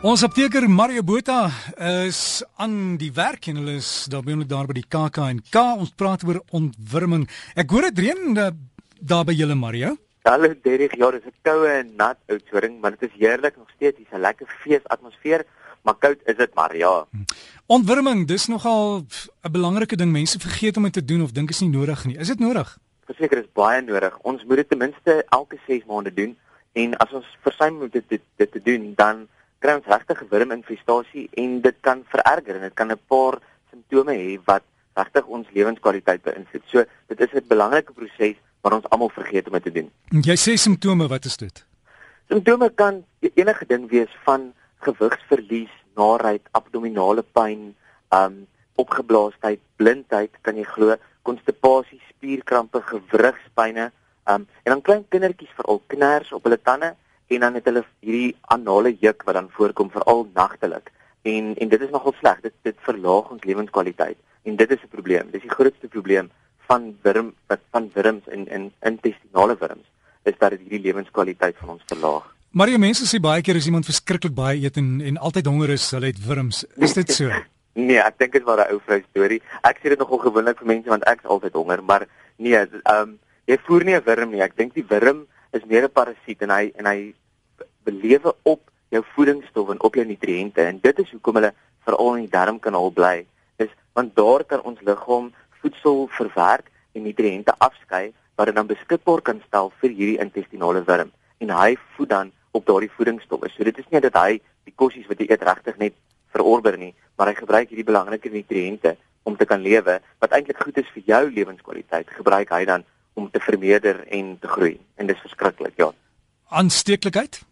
Ons apteker Mario Botha is aan die werk en hulle is daar by daar by die KAK&K. Ons praat oor ontwurming. Ek hoor dit reën uh, daar by julle Mario. Hallo Derek, ja, dit is 'n koue en nat oudsoring, maar dit is heerlik nog steeds. Hier's 'n lekker feesatmosfeer, maar koud is dit maar, ja. Ontwurming, dis nogal 'n belangrike ding. Mense vergeet om dit te doen of dink is nie nodig nie. Is dit nodig? Verseker is baie nodig. Ons moet dit ten minste elke 6 maande doen en as ons versuim om dit, dit dit te doen, dan kry ons regtig wurminfestasie en dit kan vererger en dit kan 'n paar simptome hê wat regtig ons lewenskwaliteit beïnvloed. So dit is 'n belangrike proses wat ons almal vergeet om te doen. Jy sê simptome, wat is dit? Simptome kan enige ding wees van gewigsverlies, naarheid, abdominale pyn, um opgeblaasheid, blindheid, kan jy glo, konstipasie, spierkrampe, gewrigspynne, um en dan klein kindertjies veral kners op hulle tande en dan het hulle hierdie anale juk wat dan voorkom veral nagtelik. En en dit is nogal sleg. Dit dit verlaag ons lewenskwaliteit en dit is 'n probleem. Dis die grootste probleem van wurm wat van wurms in in intestinale wurms is dat dit hierdie lewenskwaliteit van ons verlaag. Maar die mense sê baie keer as iemand verskriklik baie eet en en altyd honger is, hulle het wurms. Is dit so? nee, ek dink dit was 'n ou vrou storie. Ek sê dit nogal gewoonlik vir mense want ek is altyd honger, maar nee, ehm um, jy voer nie 'n wurm nie. Ek dink die wurm is meer 'n parasiet en hy en hy belewe op jou voedingsstowwe en op jou nutriënte en dit is hoekom hulle veral in die darmkanaal bly is want daar kan ons liggaam voedsel verwerk en nutriënte afskei wat dit dan beskikbaar kan stel vir hierdie intestinale wurm en hy voed dan op daardie voedingsstowwe. So dit is nie dat hy die kossies wat hy eet regtig net verorber nie, maar hy gebruik hierdie belangrike nutriënte om te kan lewe wat eintlik goed is vir jou lewenskwaliteit. Gebruik hy dan om te vermeerder en te groei en dis verskriklik, ja. Aansteeklikheid?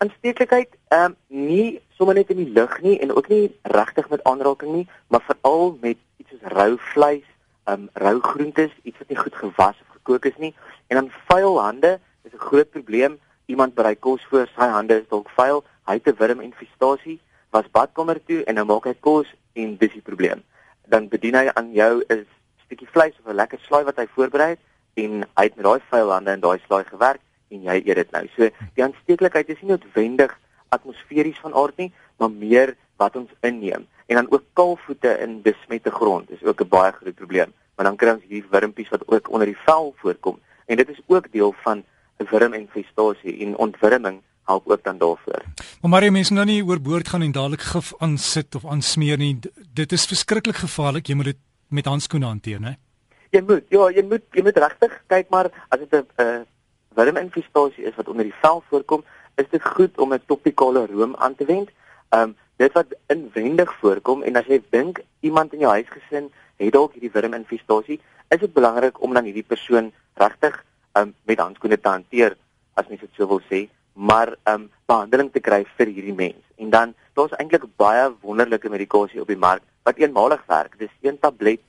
aansteeklikheid ehm um, nie sommer net in die lug nie en ook nie regtig met aanraking nie, maar veral met iets soos rou vleis, ehm um, rou groentes, iets wat nie goed gewas of gekook is nie en dan vuil hande is 'n groot probleem. Iemand berei kos voor, sy hande is dalk vuil, hy het 'n wurminfestasie, was badkamer toe en nou maak hy kos en dis die probleem. Dan bedien hy aan jou 'n stukkie vleis of 'n lekker slaai wat hy voorberei het en hy het met daai vuil hande en daai slaai gewerk en jy eet dit nou. So die aansteeklikheid is nie noodwendig atmosferies van aard nie, maar meer wat ons inneem. En dan ook kaalvoete in besmette grond is ook 'n baie groot probleem. Want dan kry ons hier wurmpies wat ook onder die vel voorkom en dit is ook deel van 'n wurminfestasie en ontwurming help ook dan daarvoor. Maar maar jy mens nou nie oorboord gaan en dadelik gif aansit of aansmeer nie. Dit is verskriklik gevaarlik. Jy moet dit met handskoene hanteer, né? Jy moet ja, jy moet jy moet regtig kyk maar as dit 'n wurminfestasie is wat onder die vel voorkom, is dit goed om 'n topikale room aan te wend. Ehm um, dit wat inwendig voorkom en as jy dink iemand in jou huisgesin het dalk hierdie wurminfestasie, is dit belangrik om dan hierdie persoon regtig ehm um, met handskoene te hanteer as mens dit sou wil sê, maar ehm um, behandeling te kry vir hierdie mens. En dan daar's eintlik baie wonderlike medikasie op die mark wat eenmalig werk. Dis een tablet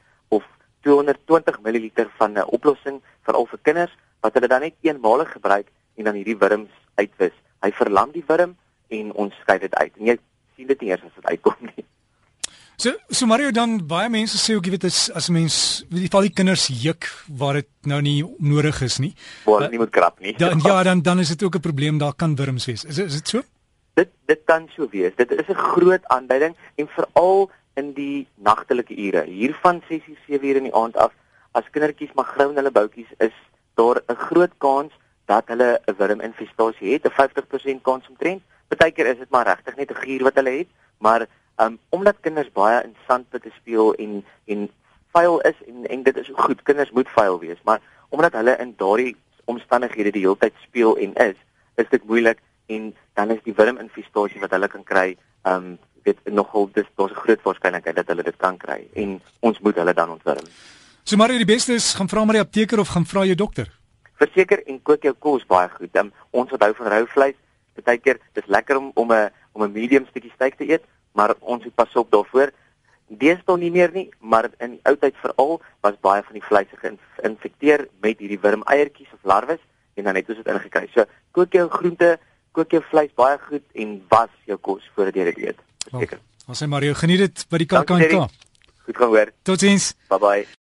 220 ml van 'n oplossing vir al vir kinders wat hulle dan net eenmalig gebruik en dan hierdie wurms uitwis. Hy verlam die wurm en ons skei dit uit. En jy sien dit nie eers as dit uitkom nie. So so Mario dan baie mense sê ook jy weet as as mens weet jy val die kinders juk waar dit nou nie nodig is nie. Waar hulle nie moet krap nie. Dan ja, dan dan is dit ook 'n probleem, daar kan wurms wees. Is is dit so? Dit dit kan so wees. Dit is 'n groot aanduiding en veral in die nagtelike ure. Hier van 6:00 7:00 in die aand af as kindertjies maar grou in hulle boutjies is daar 'n groot kans dat hulle 'n wurminfestasie het, 'n 50% kans omtrent. Partykeer is dit maar regtig net 'n gier wat hulle het, maar um, omdat kinders baie in sandputte speel en en vuil is en en dit is goed, kinders moet vuil wees, maar omdat hulle in daardie omstandighede die hele tyd speel en is, is dit moeilik en dan is die wurminfestasie wat hulle kan kry, um, dit nogal dis daar's 'n groot waarskynlikheid dat hulle dit kan kry en ons moet hulle dan ontwurm. So maar die beste is gaan vra maar die apteker of gaan vra jou dokter. Verseker en kook jou kos baie goed. Um, ons wat hou van rou vleis, partykeer dis lekker om om 'n om 'n medium stukkie steak te eet, maar ons moet pas op daarvoor. Deesdae nie meer nie, maar in die ou tyd veral was baie van die vleise geïnfekteer met hierdie wurmeiertjies of larwes en dan het ons dit ingekry. So kook jou groente, kook jou vleis baie goed en was jou kos voordat jy dit eet. Verseker. Ons sê Mario, geniet dit by die KAK&K. Goed gehoor. Totsiens. Bye bye.